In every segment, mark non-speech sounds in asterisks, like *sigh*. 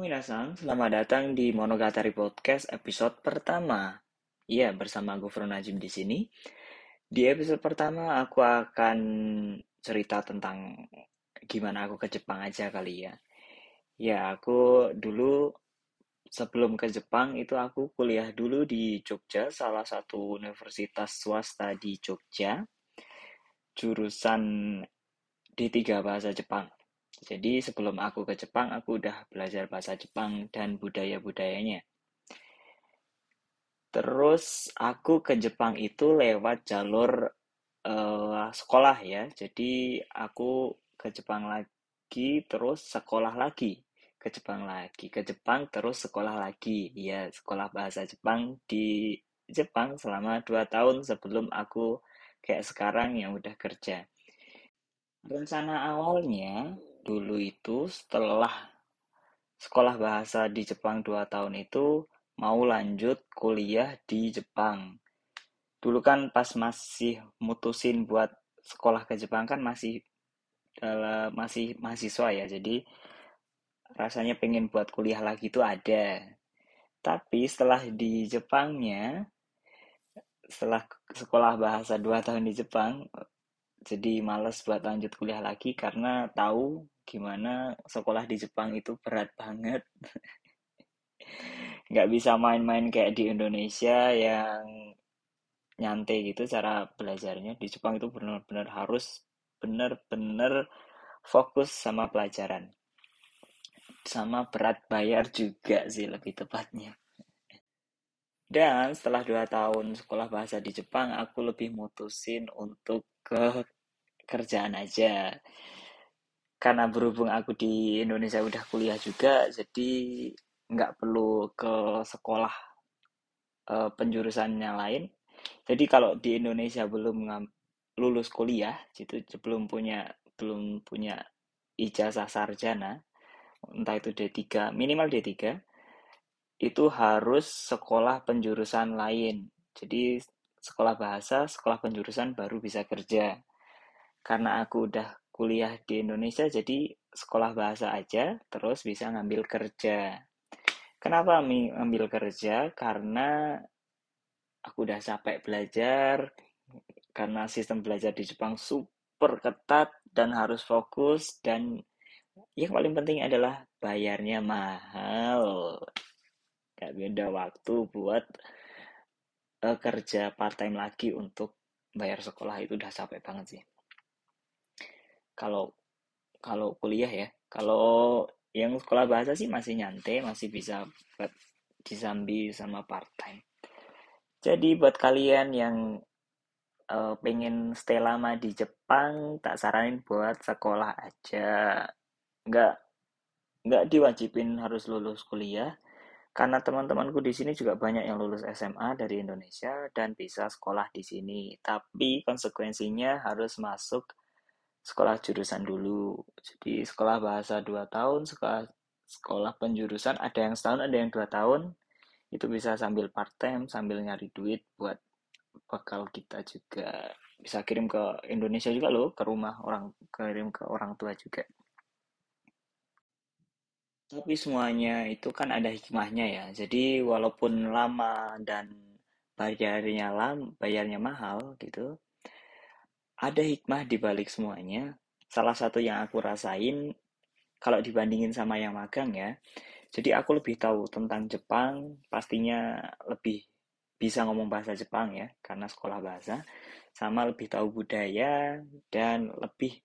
minasan, selamat datang di Monogatari Podcast episode pertama. Iya, bersama gue Fro Najim di sini. Di episode pertama aku akan cerita tentang gimana aku ke Jepang aja kali ya. Ya, aku dulu sebelum ke Jepang itu aku kuliah dulu di Jogja, salah satu universitas swasta di Jogja. Jurusan D3 Bahasa Jepang. Jadi sebelum aku ke Jepang, aku udah belajar bahasa Jepang dan budaya-budayanya. Terus aku ke Jepang itu lewat jalur uh, sekolah ya. Jadi aku ke Jepang lagi, terus sekolah lagi. Ke Jepang lagi, ke Jepang terus sekolah lagi. Ya, sekolah bahasa Jepang di Jepang selama dua tahun sebelum aku kayak sekarang yang udah kerja. Rencana awalnya dulu itu setelah sekolah bahasa di Jepang 2 tahun itu mau lanjut kuliah di Jepang. Dulu kan pas masih mutusin buat sekolah ke Jepang kan masih dalam masih mahasiswa ya. Jadi rasanya pengen buat kuliah lagi itu ada. Tapi setelah di Jepangnya setelah sekolah bahasa 2 tahun di Jepang jadi males buat lanjut kuliah lagi karena tahu gimana sekolah di Jepang itu berat *laughs* banget. Nggak bisa main-main kayak di Indonesia yang nyantai gitu cara belajarnya. Di Jepang itu benar-benar harus benar-benar fokus sama pelajaran. Sama berat bayar juga sih lebih tepatnya dan setelah dua tahun sekolah bahasa di Jepang, aku lebih mutusin untuk ke kerjaan aja. Karena berhubung aku di Indonesia udah kuliah juga, jadi nggak perlu ke sekolah uh, penjurusannya lain. Jadi kalau di Indonesia belum lulus kuliah, itu belum punya belum punya ijazah sarjana, entah itu D3, minimal D3, itu harus sekolah penjurusan lain. Jadi sekolah bahasa, sekolah penjurusan baru bisa kerja. Karena aku udah kuliah di Indonesia, jadi sekolah bahasa aja, terus bisa ngambil kerja. Kenapa ngambil kerja? Karena aku udah capek belajar, karena sistem belajar di Jepang super ketat dan harus fokus, dan yang paling penting adalah bayarnya mahal gak beda waktu buat uh, kerja part time lagi untuk bayar sekolah itu udah capek banget sih. Kalau kalau kuliah ya kalau yang sekolah bahasa sih masih nyantai masih bisa buat disambi sama part time jadi buat kalian yang uh, pengen stay lama di Jepang tak saranin buat sekolah aja. Nggak nggak diwajibin harus lulus kuliah karena teman-temanku di sini juga banyak yang lulus SMA dari Indonesia dan bisa sekolah di sini. Tapi konsekuensinya harus masuk sekolah jurusan dulu. Jadi sekolah bahasa 2 tahun, sekolah, sekolah penjurusan ada yang setahun, ada yang dua tahun. Itu bisa sambil part time, sambil nyari duit buat bakal kita juga bisa kirim ke Indonesia juga loh, ke rumah orang, kirim ke orang tua juga. Tapi semuanya itu kan ada hikmahnya ya. Jadi walaupun lama dan bayarnya lam, bayarnya mahal gitu, ada hikmah di balik semuanya. Salah satu yang aku rasain kalau dibandingin sama yang magang ya. Jadi aku lebih tahu tentang Jepang, pastinya lebih bisa ngomong bahasa Jepang ya karena sekolah bahasa sama lebih tahu budaya dan lebih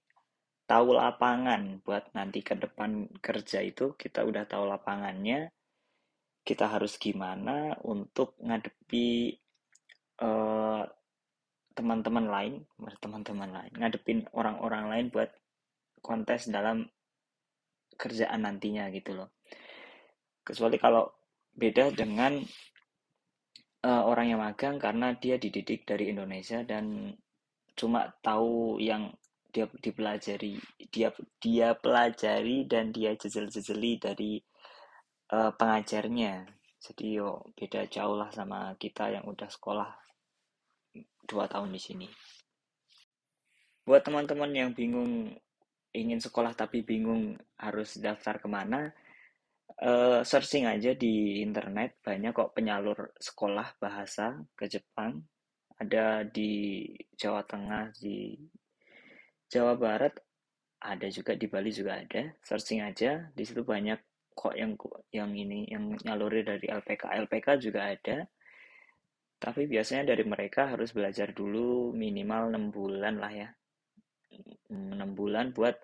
tahu lapangan buat nanti ke depan kerja itu kita udah tahu lapangannya kita harus gimana untuk ngadepi eh, teman-teman lain teman-teman lain ngadepin orang-orang lain buat kontes dalam kerjaan nantinya gitu loh. Kecuali kalau beda dengan uh, orang yang magang karena dia dididik dari Indonesia dan cuma tahu yang dia dipelajari dia dia pelajari dan dia jejel-jejeli dari uh, pengajarnya. Jadi yo beda jauh lah sama kita yang udah sekolah dua tahun di sini. Buat teman-teman yang bingung ingin sekolah tapi bingung harus daftar ke mana uh, searching aja di internet. Banyak kok penyalur sekolah bahasa ke Jepang. Ada di Jawa Tengah di Jawa Barat ada juga di Bali juga ada. Searching aja di situ banyak kok yang yang ini yang nyaluri dari LPK LPK juga ada. Tapi biasanya dari mereka harus belajar dulu minimal enam bulan lah ya. Enam bulan buat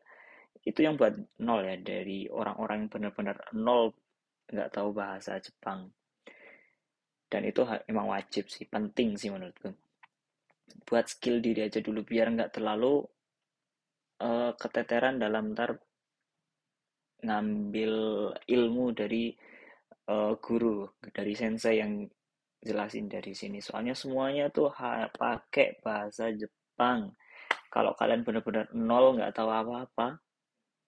itu yang buat nol ya dari orang-orang yang benar-benar nol nggak tahu bahasa Jepang. Dan itu emang wajib sih penting sih menurutku. Buat skill diri aja dulu biar nggak terlalu uh, keteteran dalam ntar ngambil ilmu dari uh, guru dari sensei yang jelasin dari sini. Soalnya semuanya tuh pakai bahasa Jepang. Kalau kalian benar-benar nol nggak tahu apa-apa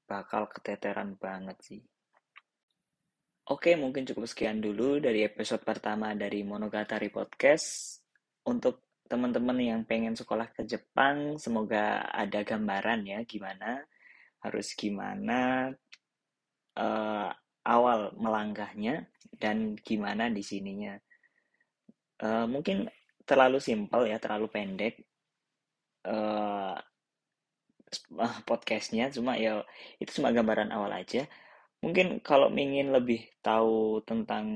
bakal keteteran banget sih. Oke, mungkin cukup sekian dulu dari episode pertama dari Monogatari Podcast. Untuk teman-teman yang pengen sekolah ke Jepang, semoga ada gambaran ya gimana harus gimana uh, awal melangkahnya dan gimana di sininya. Uh, mungkin terlalu simpel ya, terlalu pendek uh, *laughs* podcastnya, cuma ya itu cuma gambaran awal aja Mungkin kalau ingin lebih tahu tentang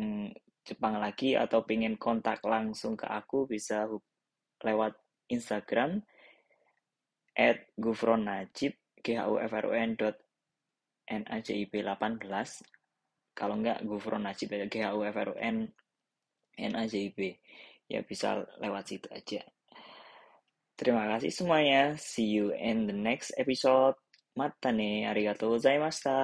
Jepang lagi atau pengen kontak langsung ke aku bisa lewat Instagram at gufronajib g h u f r o n dot n a j i b 18 kalau enggak gufronajib ya g h u f r o n n a j i b. Ya bisa lewat situ aja. Terima kasih semuanya. See you in the next episode. Matane, arigatou gozaimashita.